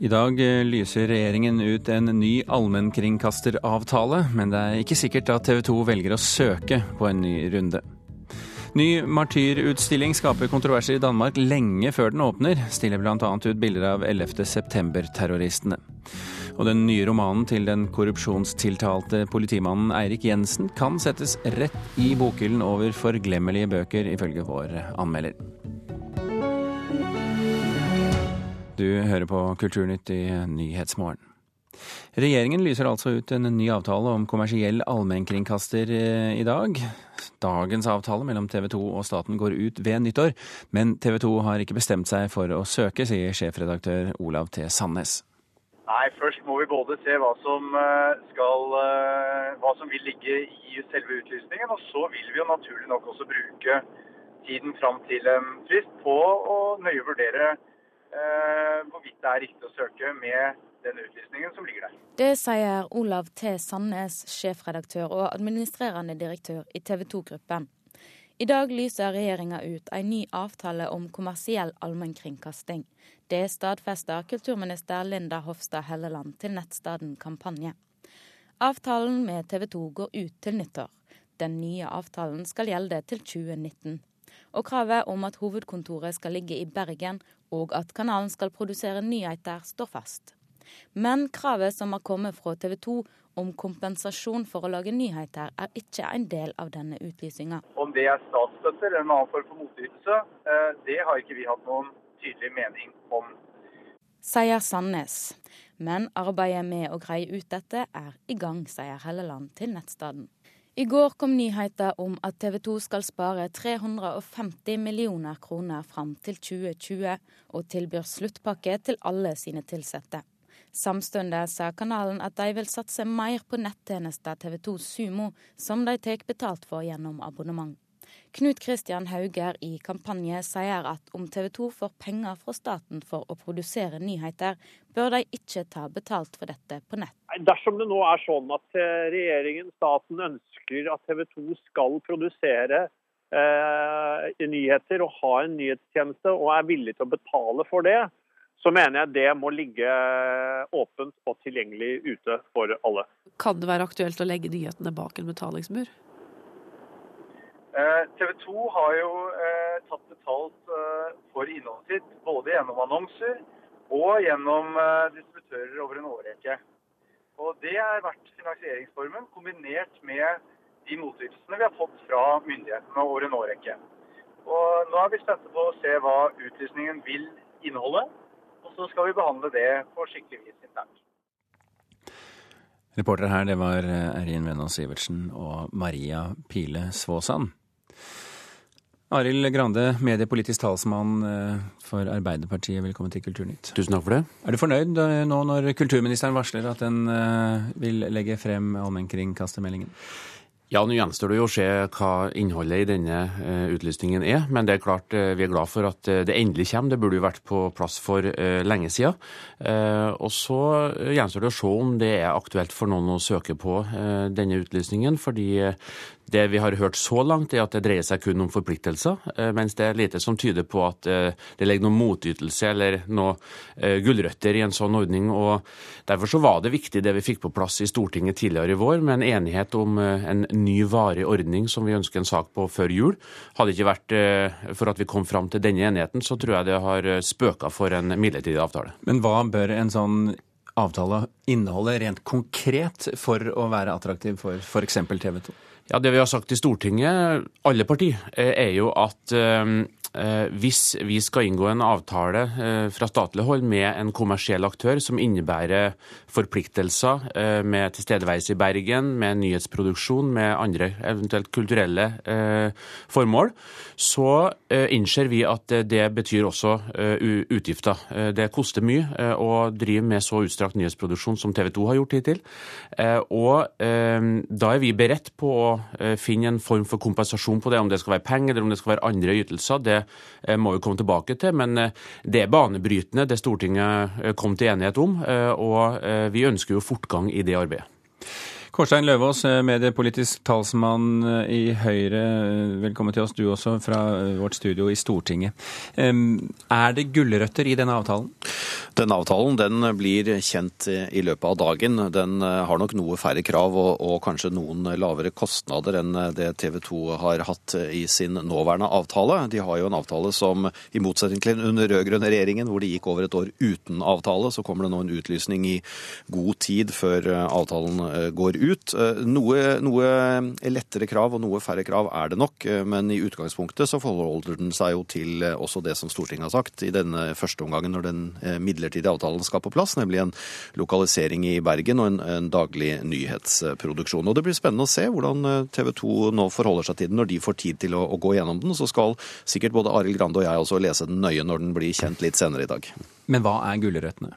I dag eh, lyser regjeringen ut en ny allmennkringkasteravtale, men det er ikke sikkert at TV 2 velger å søke på en ny runde. Ny martyrutstilling skaper kontroverser i Danmark lenge før den åpner, stiller bl.a. ut bilder av 11. september-terroristene. Og den nye romanen til den korrupsjonstiltalte politimannen Eirik Jensen kan settes rett i bokhyllen over forglemmelige bøker, ifølge vår anmelder. Du hører på Kulturnytt i Nyhetsmorgen. Regjeringen lyser altså ut en ny avtale om kommersiell allmennkringkaster eh, i dag. Dagens avtale mellom TV 2 og staten går ut ved nyttår, men TV 2 har ikke bestemt seg for å søke, sier sjefredaktør Olav T. Sandnes. Nei, først må vi både se hva som, eh, skal, eh, hva som vil ligge i selve utlysningen, og så vil vi jo naturlig nok også bruke tiden fram til en frist på å nøye vurdere hvorvidt det er riktig å søke med den utlysningen som ligger der. Det sier Olav T. Sandnes, sjefredaktør og administrerende direktør i TV 2-gruppen. I dag lyser regjeringa ut en ny avtale om kommersiell allmennkringkasting. Det stadfester kulturminister Linda Hofstad Helleland til nettstedet Kampanje. Avtalen med TV 2 går ut til nyttår. Den nye avtalen skal gjelde til 2019. Og kravet om at hovedkontoret skal ligge i Bergen og at kanalen skal produsere nyheter, står fast. Men kravet som har kommet fra TV 2 om kompensasjon for å lage nyheter, er ikke en del av denne utlysinga. Om det er statsstøtte eller en annen form for motytelse, eh, det har ikke vi hatt noen tydelig mening om. Sier Sandnes. Men arbeidet med å greie ut dette er i gang, sier Helleland til nettstedet. I går kom nyheter om at TV 2 skal spare 350 millioner kroner fram til 2020, og tilbyr sluttpakke til alle sine ansatte. Samtidig sa kanalen at de vil satse mer på nettjenester TV 2 Sumo, som de tar betalt for gjennom abonnement. Knut Kristian Hauger i Kampanje sier at om TV 2 får penger fra staten for å produsere nyheter, bør de ikke ta betalt for dette på nett. Dersom det nå er sånn at eh, regjeringen, staten, ønsker at TV 2 skal produsere eh, nyheter og ha en nyhetstjeneste, og er villig til å betale for det, så mener jeg det må ligge åpent og tilgjengelig ute for alle. Kan det være aktuelt å legge nyhetene bak en betalingsmur? Eh, TV 2 har jo eh, tatt betalt eh, for innholdet sitt, både gjennom annonser og gjennom distributører over en årrekke. Og Det har vært finansieringsformen, kombinert med de motytelsene vi har fått fra myndighetene over en årrekke. Og Nå er vi spente på å se hva utlysningen vil inneholde. Og så skal vi behandle det på skikkelig vis internt. Reportere her, det var Erin Venås Sivertsen og Maria Pile Svåsand. Arild Grande, mediepolitisk talsmann eh, for Arbeiderpartiet, velkommen til Kulturnytt. Tusen takk for det. Er du fornøyd eh, nå når kulturministeren varsler at den eh, vil legge frem allmennkringkastermeldingen? Ja, nå gjenstår det jo å se hva innholdet i denne utlysningen er. Men det er klart vi er glad for at det endelig kommer. Det burde jo vært på plass for lenge siden. Og så gjenstår det å se om det er aktuelt for noen å søke på denne utlysningen. Fordi det vi har hørt så langt, er at det dreier seg kun om forpliktelser, eh, mens det er lite som tyder på at eh, det ligger noen motytelse eller noen eh, gulrøtter i en sånn ordning. og Derfor så var det viktig det vi fikk på plass i Stortinget tidligere i vår, med en enighet om en ny varig ordning som vi ønsker en sak på før jul. Hadde det ikke vært for at vi kom fram til denne enigheten, så tror jeg det har spøka for en midlertidig avtale. Men hva bør en sånn avtale inneholde rent konkret for å være attraktiv for f.eks. TV 2? Ja, Det vi har sagt i Stortinget, alle partier, eh, er jo at Eh, hvis vi skal inngå en avtale eh, fra statlig hold med en kommersiell aktør som innebærer forpliktelser eh, med tilstedeværelse i Bergen, med nyhetsproduksjon, med andre eventuelt kulturelle formål, så innser vi at det betyr også utgifter. Det koster mye å drive med så utstrakt nyhetsproduksjon som TV 2 har gjort hittil. Og da er vi beredt på å finne en form for kompensasjon på det, om det skal være penger eller om det skal være andre ytelser. Det Eh, må vi komme tilbake til. Men eh, det er banebrytende, det Stortinget eh, kom til enighet om. Og vi ønsker jo fortgang i det arbeidet. Kårstein Løvaas, eh, mediepolitisk talsmann eh, i Høyre. Velkommen til oss, du også, fra vårt studio i Stortinget. Er det gulrøtter i denne avtalen? Denne avtalen den blir kjent i løpet av dagen. Den har nok noe færre krav og, og kanskje noen lavere kostnader enn det TV 2 har hatt i sin nåværende avtale. De har jo en avtale som, i motsetning til den rød-grønne regjeringen, hvor de gikk over et år uten avtale, så kommer det nå en utlysning i god tid før avtalen går ut. Noe, noe lettere krav og noe færre krav er det nok, men i utgangspunktet så forholder den seg jo til også det som Stortinget har sagt i denne første omgangen når den midlertidige midlertidige avtalen skal på plass, nemlig en lokalisering i Bergen og en, en daglig nyhetsproduksjon. Og Det blir spennende å se hvordan eh, TV 2 nå forholder seg til den når de får tid til å, å gå gjennom den. Så skal sikkert både Arild Grande og jeg også lese den nøye når den blir kjent litt senere i dag. Men hva er gulrøttene?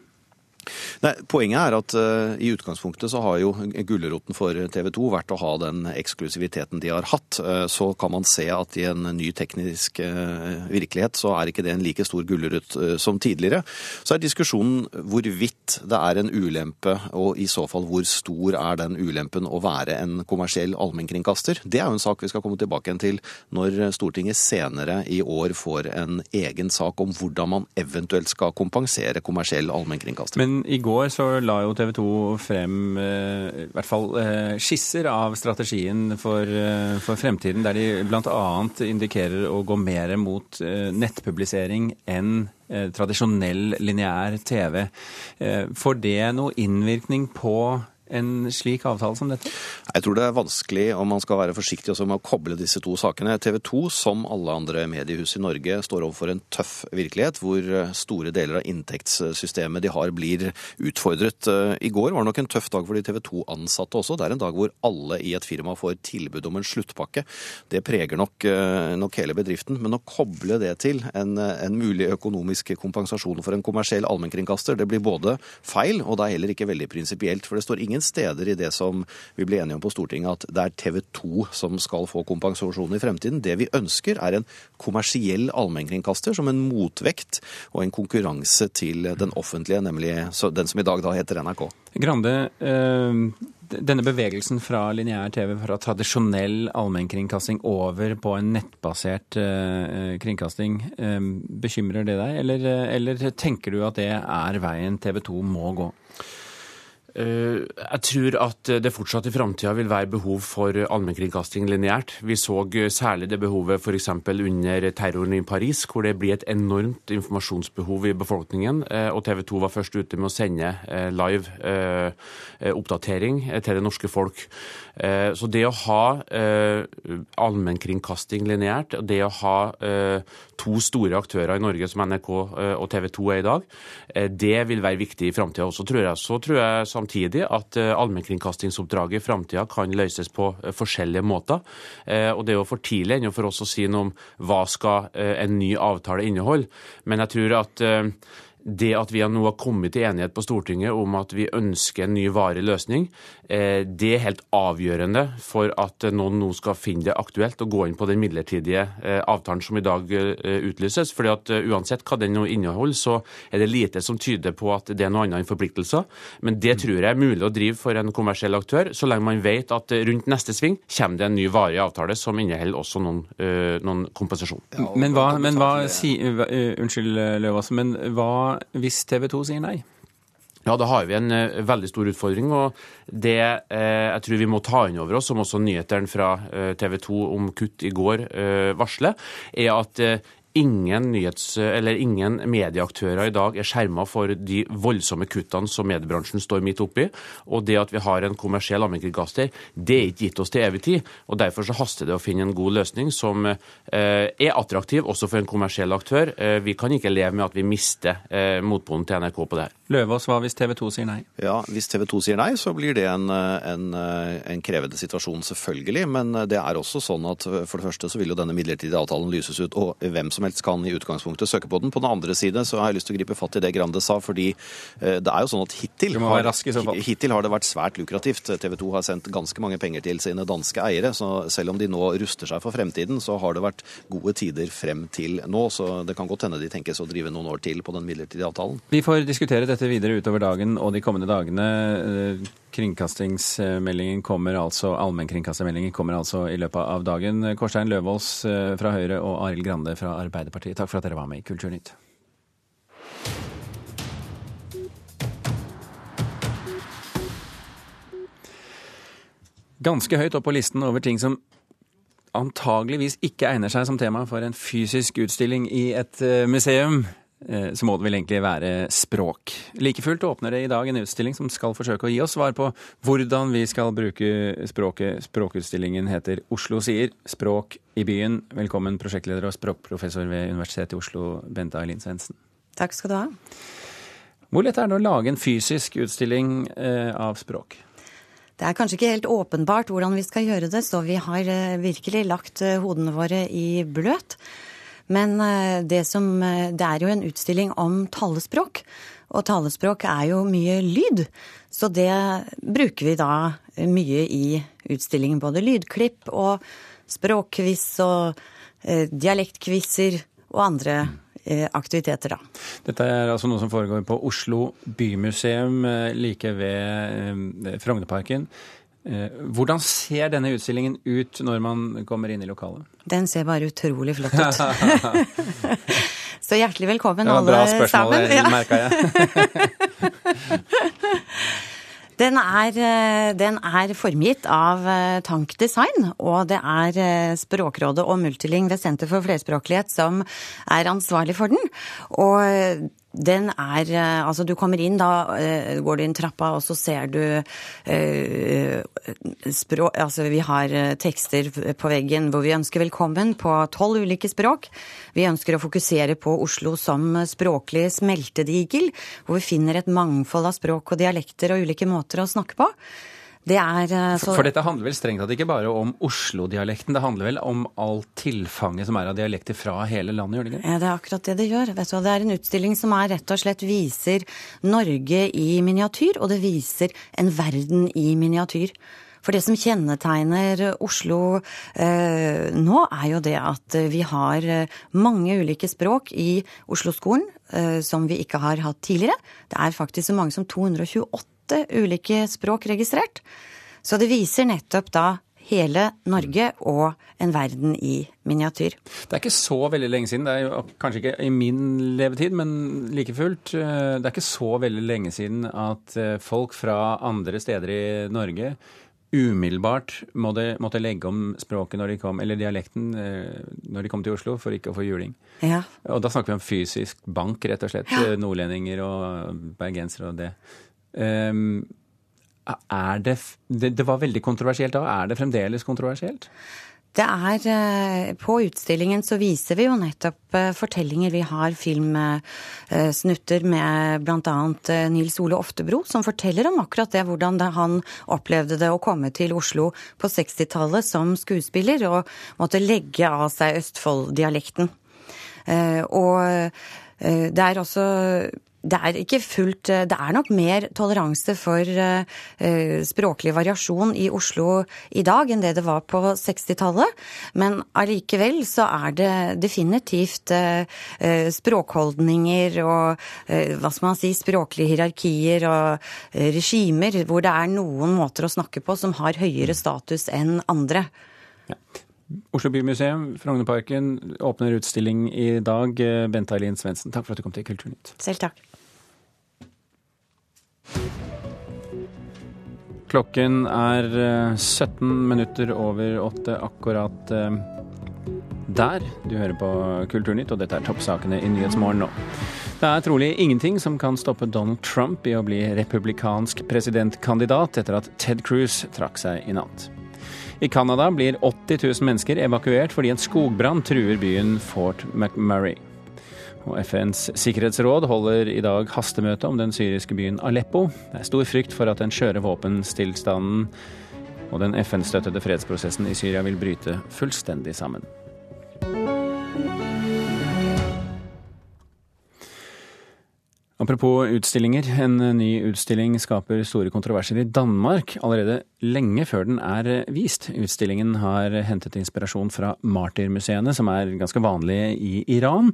Nei, Poenget er at uh, i utgangspunktet så har jo gulroten for TV 2 vært å ha den eksklusiviteten de har hatt. Uh, så kan man se at i en ny teknisk uh, virkelighet så er ikke det en like stor gulrot som tidligere. Så er diskusjonen hvorvidt det er en ulempe, og i så fall hvor stor er den ulempen å være en kommersiell allmennkringkaster. Det er jo en sak vi skal komme tilbake til når Stortinget senere i år får en egen sak om hvordan man eventuelt skal kompensere kommersiell allmennkringkaster. Men i går så la jo TV 2 frem eh, i hvert fall eh, skisser av strategien for, eh, for fremtiden, der de bl.a. indikerer å gå mer mot nettpublisering enn tradisjonell lineær TV. Får det noe innvirkning på en slik avtale som dette? Jeg tror det er vanskelig om man skal være forsiktig også med å koble disse to sakene. TV 2, som alle andre mediehus i Norge, står overfor en tøff virkelighet, hvor eh, store deler av inntektssystemet de har, blir utfordret. Eh, I går var det nok en tøff dag for de TV 2-ansatte også. Det er en dag hvor alle i et firma får tilbud om en sluttpakke. Det preger nok, eh, nok hele bedriften. Men å koble det til en, en mulig økonomisk kompensasjon for en kommersiell allmennkringkaster, det blir både feil, og det er heller ikke veldig prinsipielt. For det står ingen steder i det som vi ble enige om på Stortinget, at det er TV 2 som skal få kompensasjon i fremtiden. Det vi ønsker, er en kommersiell allmennkringkaster som en motvekt og en konkurranse til den offentlige, nemlig den som i dag da heter NRK. Grande, eh, denne bevegelsen fra lineær TV, fra tradisjonell allmennkringkasting over på en nettbasert eh, kringkasting, eh, bekymrer det deg, eller, eller tenker du at det er veien TV 2 må gå? Eh, jeg tror at det fortsatt i framtida vil være behov for allmennkringkasting lineært. Vi så særlig det behovet f.eks. under terroren i Paris, hvor det blir et enormt informasjonsbehov i befolkningen. Eh, og TV 2 var først ute med å sende eh, live oppdatering til det norske folk. Så det å ha allmennkringkasting lineært, det å ha to store aktører i Norge som NRK og TV 2 er i dag, det vil være viktig i framtida også, tror jeg. Så tror jeg samtidig at eh, allmennkringkastingsoppdraget i framtida kan løses på eh, forskjellige måter. Eh, og Det er jo for tidlig ennå for oss å si noe om hva skal en ny avtale inneholde. Men jeg tror at det at vi nå har kommet til enighet på Stortinget om at vi ønsker en ny varig løsning, eh, det er helt avgjørende for at noen nå skal finne det aktuelt å gå inn på den midlertidige eh, avtalen som i dag eh, utlyses. Fordi at Uansett hva den nå inneholder, så er det lite som tyder på at det er noe annet enn forpliktelser. Men det tror jeg er mulig å drive for en kommersiell aktør, så lenge man vet at rundt neste sving kommer det en ny varig avtale som inneholder også noen, noen kompensasjon. Ja, men hva, men hva si, Unnskyld, Løvaas, men hva hvis TV 2 sier nei? Ja, da har vi en uh, veldig stor utfordring. Og det uh, jeg tror vi må ta inn over oss, som også nyhetene fra uh, TV 2 om kutt i går varsler, er at ingen, nyhets, eller ingen medieaktører i dag er skjerma for de voldsomme kuttene som mediebransjen står midt oppi. Og det at vi har en kommersiell allmennkringkaster, det er ikke gitt oss til evig tid. Og Derfor så haster det å finne en god løsning som eh, er attraktiv også for en kommersiell aktør. Eh, vi kan ikke leve med at vi mister eh, motpolen til NRK på det her. Løvaas, hva hvis TV 2 sier nei? Ja, Hvis TV 2 sier nei, så blir det en, en, en krevende situasjon, selvfølgelig. Men det er også sånn at for det første så vil jo denne midlertidige avtalen lyses ut, og hvem som som helst kan i utgangspunktet søke på den. På den andre side så har jeg lyst til å gripe fatt i det Grande sa, fordi eh, det er jo sånn at hittil har, hittil har det vært svært lukrativt. TV 2 har sendt ganske mange penger til sine danske eiere, så selv om de nå ruster seg for fremtiden, så har det vært gode tider frem til nå. Så det kan godt hende de tenkes å drive noen år til på den midlertidige avtalen. Vi får diskutere dette dette videre utover dagen og de kommende dagene. Kringkastingsmeldingen kommer altså, Allmennkringkastermeldingen kommer altså i løpet av dagen. Kårstein Løvaas eh, fra Høyre og Arild Grande fra Arbeiderpartiet, takk for at dere var med i Kulturnytt. Ganske høyt opp på listen over ting som antageligvis ikke egner seg som tema for en fysisk utstilling i et eh, museum, så må det vel egentlig være språk. Like fullt åpner det i dag en utstilling som skal forsøke å gi oss svar på hvordan vi skal bruke språket. Språkutstillingen heter Oslo sier språk i byen. Velkommen prosjektleder og språkprofessor ved Universitetet i Oslo, Bente Ailin Svendsen. Takk skal du ha. Hvor lett er det å lage en fysisk utstilling eh, av språk? Det er kanskje ikke helt åpenbart hvordan vi skal gjøre det, så vi har eh, virkelig lagt eh, hodene våre i bløt. Men eh, det, som, det er jo en utstilling om talespråk, og talespråk er jo mye lyd. Så det bruker vi da mye i utstillingen. Både lydklipp og språkquiz og dialektquizer og andre aktiviteter, da. Dette er altså noe som foregår på Oslo bymuseum like ved Frognerparken. Hvordan ser denne utstillingen ut når man kommer inn i lokalet? Den ser bare utrolig flott ut. Så hjertelig velkommen, alle sammen. Det var bra spørsmål, det merka jeg. Den er, den er, formgitt av Tank Design, og det er Språkrådet og Multiling ved Senter for flerspråklighet som er ansvarlig for den. Og den er Altså, du kommer inn, da går du inn trappa, og så ser du eh, språk Altså, vi har tekster på veggen hvor vi ønsker velkommen på tolv ulike språk. Vi ønsker å fokusere på Oslo som språklig smeltedigel, hvor vi finner et mangfold av språk og dialekter og ulike måter å snakke på. Det er så... For dette handler vel strengt tatt ikke bare om Oslo-dialekten, det handler vel om alt tilfanget som er av dialekter fra hele landet, gjør det ikke? Ja, det er akkurat det det gjør. Vet du, det er en utstilling som er rett og slett viser Norge i miniatyr, og det viser en verden i miniatyr. For det som kjennetegner Oslo eh, nå, er jo det at vi har mange ulike språk i Oslo-skolen eh, som vi ikke har hatt tidligere. Det er faktisk så mange som 228 ulike språk registrert. Så det viser nettopp da hele Norge og en verden i miniatyr. Det er ikke så veldig lenge siden, det er jo kanskje ikke i min levetid, men like fullt. Eh, det er ikke så veldig lenge siden at eh, folk fra andre steder i Norge umiddelbart måtte, måtte legge om språket når de kom, eller dialekten eh, når de kom til Oslo for ikke å få juling. Ja. Og da snakker vi om fysisk bank, rett og slett. Ja. Nordlendinger og bergensere og det. Um, er det, det, var veldig kontroversielt da. Er det fremdeles kontroversielt? Det er eh, På utstillingen så viser vi jo nettopp eh, fortellinger. Vi har filmsnutter med bl.a. Eh, Nils Ole Oftebro, som forteller om akkurat det, hvordan han opplevde det å komme til Oslo på 60-tallet som skuespiller og måtte legge av seg Østfold-dialekten. Og det er også det er ikke fullt eh, Det er nok mer toleranse for uh, språklig variasjon i Oslo i dag enn det det var på 60-tallet. Men allikevel så er det definitivt språkholdninger og hva skal man si, språklige hierarkier og regimer hvor det er noen måter å snakke på som har høyere status enn andre. Ja. Oslo bymuseum, Frognerparken, åpner utstilling i dag. Bente Eileen Svendsen, takk for at du kom til Kulturnytt. Selv takk. Klokken er 17 eh, minutter over åtte akkurat eh, der. Du hører på Kulturnytt, og dette er toppsakene i Nyhetsmorgen nå. Det er trolig ingenting som kan stoppe Donald Trump i å bli republikansk presidentkandidat etter at Ted Cruz trakk seg i natt. I Canada blir 80 000 mennesker evakuert fordi en skogbrann truer byen Fort McMurray. Og FNs sikkerhetsråd holder i dag hastemøte om den syriske byen Aleppo. Det er stor frykt for at den skjøre våpenstillstanden og den FN-støttede fredsprosessen i Syria vil bryte fullstendig sammen. Apropos utstillinger. En ny utstilling skaper store kontroverser i Danmark allerede lenge før den er vist. Utstillingen har hentet inspirasjon fra martyrmuseene, som er ganske vanlige i Iran.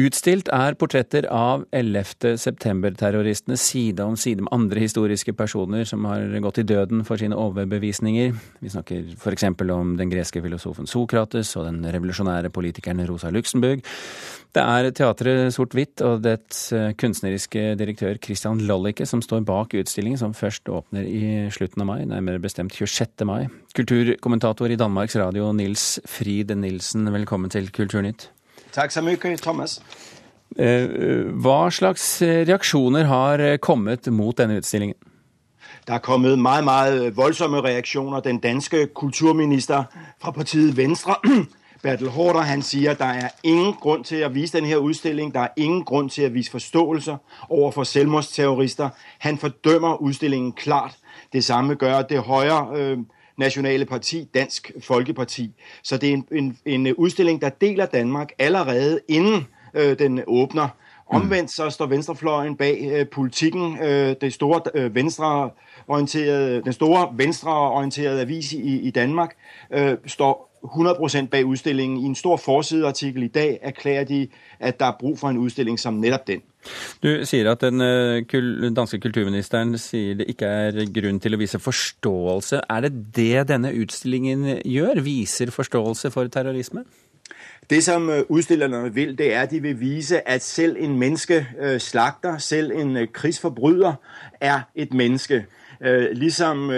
Utstilt er portretter av 11. september-terroristene side om side med andre historiske personer som har gått i døden for sine overbevisninger. Vi snakker f.eks. om den greske filosofen Sokrates og den revolusjonære politikeren Rosa Luxemburg. Det er teatret Sort-Hvitt og dets kunstneriske direktør Christian Lollicke som står bak utstillingen, som først åpner i slutten av mai, nærmere bestemt 26. mai. Kulturkommentator i Danmarks Radio Nils Frid Nilsen, velkommen til Kulturnytt. Takk så mye, Thomas. Hva slags reaksjoner har kommet mot denne utstillingen? Der er kommet meget, meget voldsomme reaksjoner. Den danske kulturminister fra partiet Venstre Bertel Hårder, han sier der er ingen grunn til å vise denne udstilling. Der er ingen grunn til å vise forståelse overfor selvmordsterrorister. Han fordømmer utstillingen klart. Det samme gjør det høyre øh, nationale parti, Dansk Folkeparti. Så det er en, en, en utstilling der deler Danmark allerede innen øh, den åbner. Omvendt så står venstrefløjen bag øh, politikken. Øh, det store øh, venstreorienterede, den store venstreorienterede avis i, i Danmark øh, står 100% bag utstillingen. I en stor forsideartikkel i dag erklærer de at der er brug for en utstilling som nettopp den. Du sier at den danske kulturministeren sier det ikke er grunn til å vise forståelse. Er det det denne utstillingen gjør? Viser forståelse for terrorisme? Det som utstillerne vil, det er at de vil vise at selv en menneskeslakter, selv en krigsforbryter, er et menneske. Liksom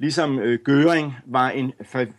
Ligesom Gøring Göring var en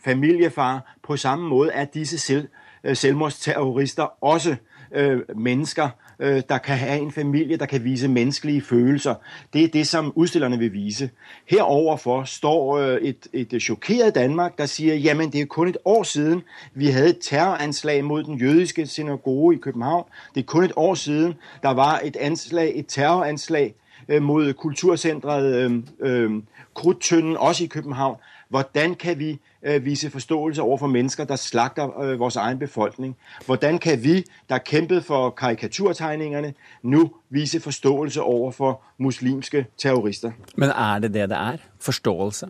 familiefar, på samme måte er disse selv, øh, selvmordsterrorister også øh, mennesker, øh, der kan ha en familie, der kan vise menneskelige følelser. Det er det, som udstillerne vil vise. Heroverfor står øh, et, et chokeret Danmark, der sier jamen det er kun et år siden, vi hadde et terroranslag mot den jødiske synagoge i København. Det er kun et år siden, der var et, anslag, et terroranslag øh, kulturcentret kultursentret øh, øh, Krudtønden, også i København. Hvordan kan vi øh, vise forståelse overfor mennesker, der slagter vores egen befolkning? Hvordan kan vi, der kæmpede for karikaturtegningene, nu vise forståelse overfor muslimske terrorister? Men er det det det er? Forståelse?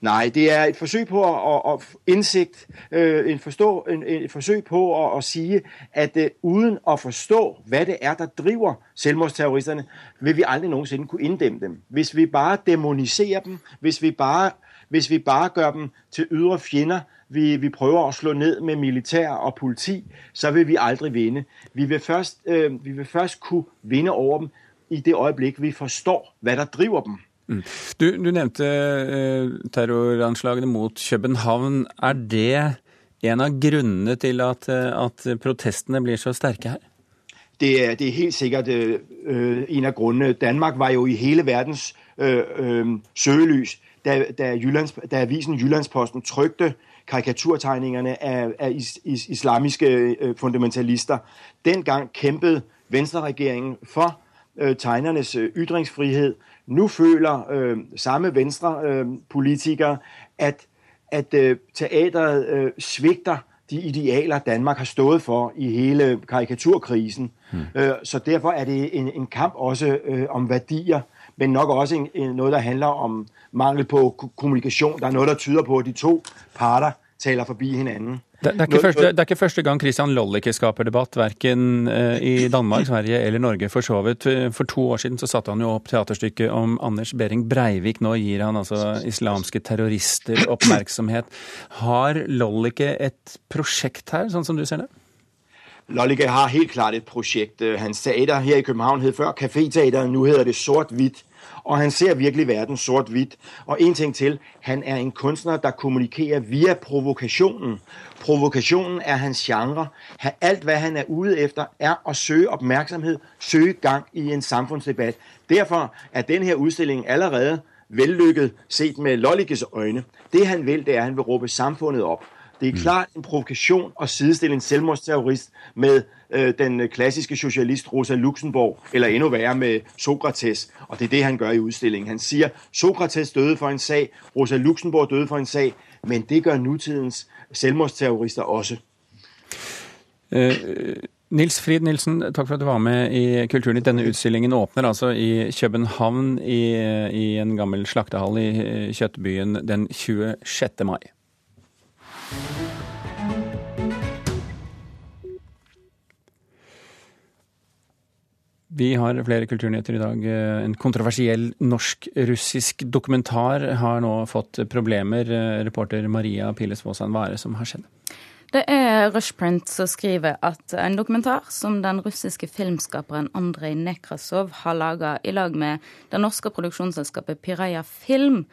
Nei, det er et forsøg på å, at indsigt, øh, en forstå, en, et forsøg på at, at sige, at øh, uden å forstå hva det er der driver selvmordsterroristerne, vil vi aldri nogensinde kunne inddæmme dem. Hvis vi bare demoniserer dem, hvis vi bare, hvis vi bare gjør dem til ydre fjender, vi, vi, prøver å slå ned med militær og politi, så vil vi aldri vinde. Vi vil først, øh, vi vil først kunne vinde over dem i det øjeblik, vi forstår hva der driver dem. Mm. Du, du, nevnte eh, terroranslagene mot København. Er det en av grunnene til at, eh, at protestene blir så sterke her? Det er, det er helt sikkert øh, en av grunnene. Danmark var jo i hele verdens øh, øh, søgelys da, da, Jyllands, da avisen Jyllandsposten trykte karikaturtegningene av, av is, is, islamiske øh, fundamentalister. Den gang kjempet venstreregjeringen for øh, tegnernes øh, Nå føler øh, samme venstrepolitikere at, at øh, teateret øh, svigter de idealer Danmark har stået for i hele karikaturkrisen. Mm. Så derfor er det en, en kamp også om verdier, men nok også en, en, noe der handler om mangel på kommunikation. Der er noe der tyder på at de to parter taler forbi hverandre. Det, det, er ikke første, det er ikke første gang Christian Lollicke skaper debatt, verken eh, i Danmark, Sverige eller Norge for så vidt. For to år siden så satte han jo opp teaterstykket om Anders Behring Breivik. Nå gir han altså islamske terrorister oppmerksomhet. Har Lollicke et prosjekt her, sånn som du ser det? Lollicke har helt klart et prosjekt. Hans teater her i København het før Kaféteateret, nå heter det Sort-Hvitt. Og han ser virkelig verden sort-hvitt. Og en ting til, han er en kunstner der kommunikerer via provokasjonen. Provokasjonen er hans genre. Alt hva han er ute efter, er å søke oppmerksomhet, søke gang i en samfunnsdebatt. Derfor er denne utstillingen allerede vellykket sett med Lollikes øyne. Det han vil, det er at han vil råbe samfunnet opp. Det er klart en provokasjon å sidestille en selvmordsterrorist med øh, den klassiske socialist Rosa Luxemburg, eller endnu værre med Sokrates. Og det er det han gjør i utstillingen. Han sier Sokrates døde for en sag, Rosa Luxemburg døde for en sag, men det gjør nutidens selvmordsterrorister også. Uh, Nils Frid Nilsen, takk for at du var med i Kulturnytt. Denne utstillingen åpner altså i København, i, i en gammel slaktehall i Kjøttbyen, den 26. mai. Vi har flere kulturnyheter i dag. En kontroversiell norsk-russisk dokumentar har nå fått problemer. Reporter Maria Piles Våsan, hva er det som har skjedd? Det er Rushprint som skriver at en dokumentar som den russiske filmskaperen Andrej Nekrasov har laga i lag med det norske produksjonsselskapet Piraya Film,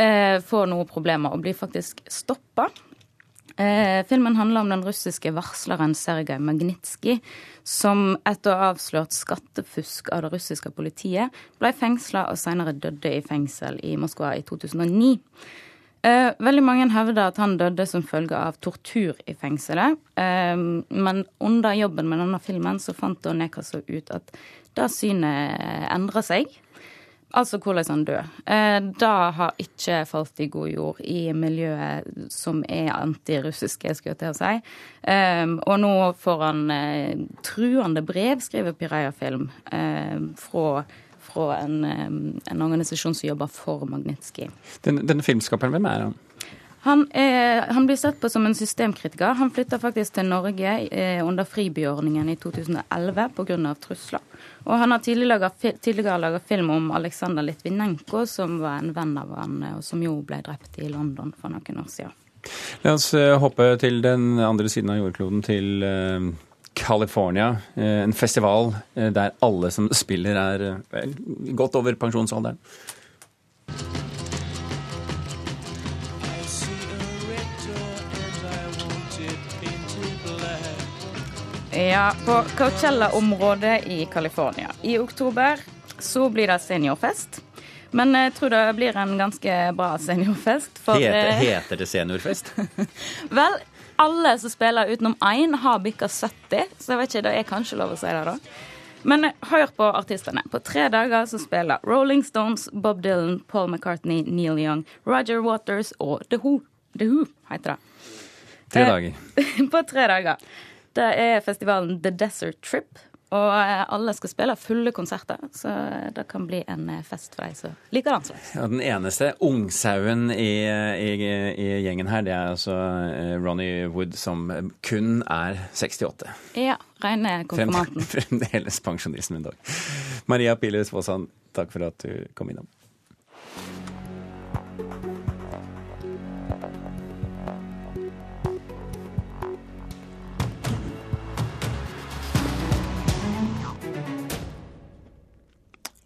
eh, får noen problemer og blir faktisk stoppa. Eh, filmen handler om den russiske varsleren Sergej Magnitskij, som etter avslørt skattefusk av det russiske politiet, ble fengsla og senere døde i fengsel i Moskva i 2009. Eh, veldig mange hevder at han døde som følge av tortur i fengselet. Eh, men under jobben med denne filmen så fant Nekasov ut at det synet endra seg. Altså hvordan han døde. Eh, det har ikke falt i god jord i miljøet som er antirussiske, skulle jeg til å si. Eh, og nå får han eh, truende brev, skriver Piraya Film, eh, fra fra en, en organisasjon som jobber for Magnitskij. Den, denne filmskaperen, hvem er han? Han, er, han, blir sett på som en systemkritiker. Han flytta faktisk til Norge eh, under fribyordningen i 2011 pga. trusler. Og han har tidligere laga film om Aleksandr Litvinenko, som var en venn av han, og som jo ble drept i London for noen år siden. La oss eh, hoppe til den andre siden av jordkloden, til eh, California. Eh, en festival eh, der alle som spiller, er eh, vel, godt over pensjonsalderen. Ja, på Coachella-området i California. I oktober så blir det seniorfest. Men jeg tror det blir en ganske bra seniorfest. For, heter, heter det seniorfest? Vel, alle som spiller utenom én, har bikka 70, så jeg vet ikke, det er kanskje lov å si det, da. Men hør på artistene. På tre dager så spiller Rolling Stones, Bob Dylan, Paul McCartney, Neil Young, Roger Waters og The Who. The Who heter det. Tre dager. på tre dager. Det er festivalen The Desert Trip. Og eh, alle skal spille fulle konserter, så det kan bli en eh, fest for de som liker den slags. Ja, den eneste ungsauen i, i, i, gjengen her, det er altså eh, Ronny Wood, som kun er 68. Ja, rene konfirmanten. Fremdeles pensjonisten min dag. Maria Piles-Våsand, takk for at du kom innom.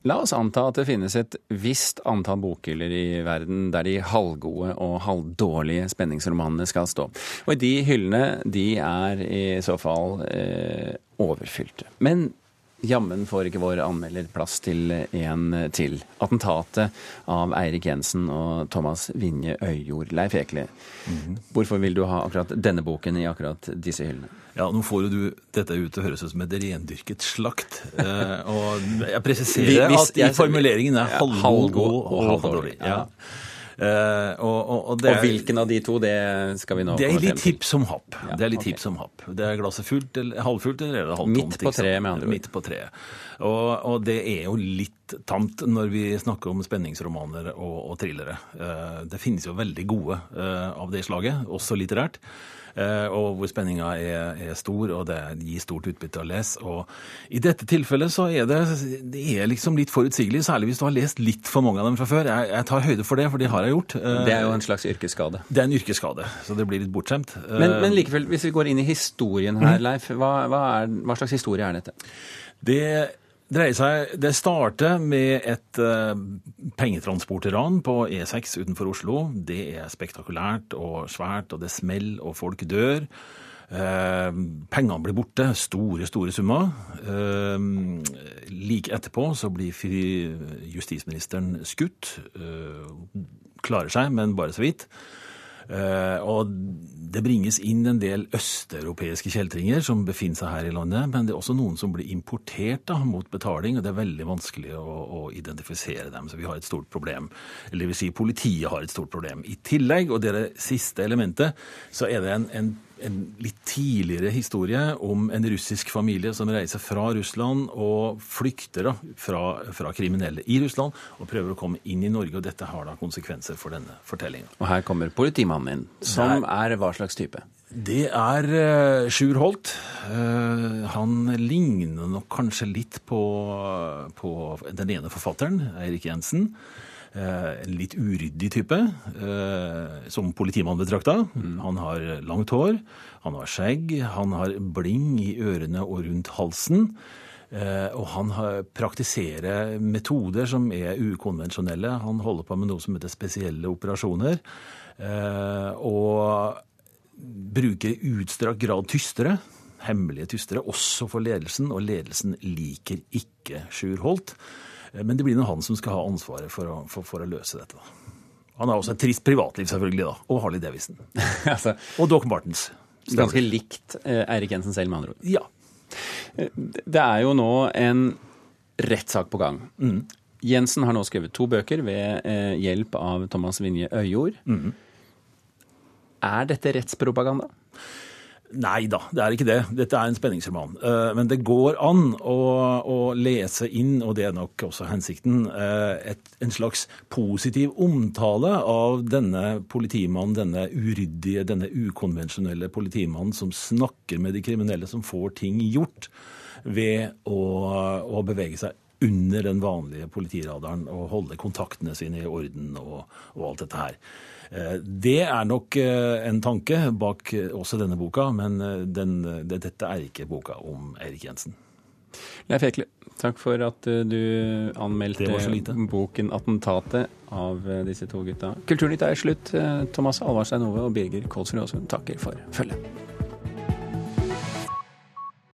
La oss anta at det finnes et visst antall bokhyller i verden der de halvgode og halvdårlige spenningsromanene skal stå. Og de hyllene de er i så fall eh, overfylte. Men jammen får ikke vår anmelder plass til en til. Attentatet av Eirik Jensen og Thomas Vinje Øyjord. Leif Ekeli, mm -hmm. hvorfor vil du ha akkurat denne boken i akkurat disse hyllene? Ja, nå får jo du dette ut til å høres ut som et rendyrket slakt. Eh, og jeg presiserer at jeg, formuleringen er halvgod og halvdårlig. Ja. Uh, og, og, og, er, og, hvilken av de to, det skal vi nå Det er litt hipp som happ. Ja, det er litt okay. hipp som happ. Det er glasset fullt, eller halvfullt eller halvtomt. Midt på treet, med andre ord. Midt på treet. Og, det er jo litt tamt når vi snakker om spenningsromaner og, thrillere. Uh, det finnes jo veldig gode uh, av det slaget, også litterært. Eh, og hvor spenninga er, er, stor, og det gir stort utbytte å lese. Og I dette tilfellet så er det, det er liksom litt forutsigelig, særlig hvis du har lest litt for mange av dem fra før. Jeg, jeg tar høyde for det, for det har jeg gjort. Det er jo en slags yrkesskade. Det er en yrkesskade, så det blir litt bortskjemt. Men, men likevel, hvis vi går inn i historien her, mhm. Leif, hva, hva, er, hva slags historie er dette? Det dreier seg Det starter med et uh, pengetransportran på E6 utenfor Oslo. Det er spektakulært og svært, og det smeller, og folk dør. Eh, pengene blir borte, store, store summer. Eh, like etterpå så blir justisministeren skutt. klarer seg, men bare så vidt. Eh, og det bringes inn en del østeuropeiske kjeltringer som befinner seg her i landet, men det er også noen som blir importert da, mot betaling, og det er veldig vanskelig å, å, identifisere dem. Så vi har et stort problem. Eller det vil si, politiet har et stort problem. I tillegg, og det er det siste elementet, så er det en, en en litt tidligere historie om en russisk familie som reiser fra Russland og flykter da, fra, fra kriminelle i Russland og prøver å komme inn i Norge. og Dette har da konsekvenser for denne fortellingen. Og her kommer politimannen inn, som er hva slags type? Det er uh, Sjur Holt. Uh, han ligner nok kanskje litt på, på den ene forfatteren, Eirik Jensen. Uh, en litt uryddig type, som politimann betrakta. Mm. Han har langt hår, han har skjegg, han har bling i ørene og rundt halsen. Og han praktiserer metoder som er ukonvensjonelle. Han holder på med noe som heter spesielle operasjoner. Og bruker i utstrakt grad tystere, hemmelige tystere, også for ledelsen. Og ledelsen liker ikke Sjur Holt. Men det blir nå han som skal ha ansvaret for å, for, for å løse dette. Han har også et trist privatliv, selvfølgelig, da. Og Harley Davison. altså, og Doc Martens. Ganske likt eh, Eirik Jensen selv, med andre ord. Ja. Eh, det er jo nå en rettssak på gang. Mm. Jensen har nå skrevet to bøker ved eh, hjelp av Thomas Vinje Øyjord. Mm. Er dette rettspropaganda? Nei da, det er ikke det. Dette er en spenningsroman. Eh, men det går an å, å lese inn, og det er nok også hensikten, eh, et, en slags positiv omtale av denne politimannen, denne uryddige, denne ukonvensjonelle politimannen som snakker med de kriminelle, som får ting gjort ved å, å bevege seg under den vanlige politiradaren og holde kontaktene sine i orden og, og alt dette her. Eh, det er nok eh, en tanke bak eh, også denne boka, men den, det, dette er ikke boka om Eirik Jensen. Leif Ekle, takk for at du anmeldte boken 'Attentatet' av disse to gutta. Kulturnytt er slutt. Thomas Alvarstein Ove og Birger Kolsrud Aasund takker for følget.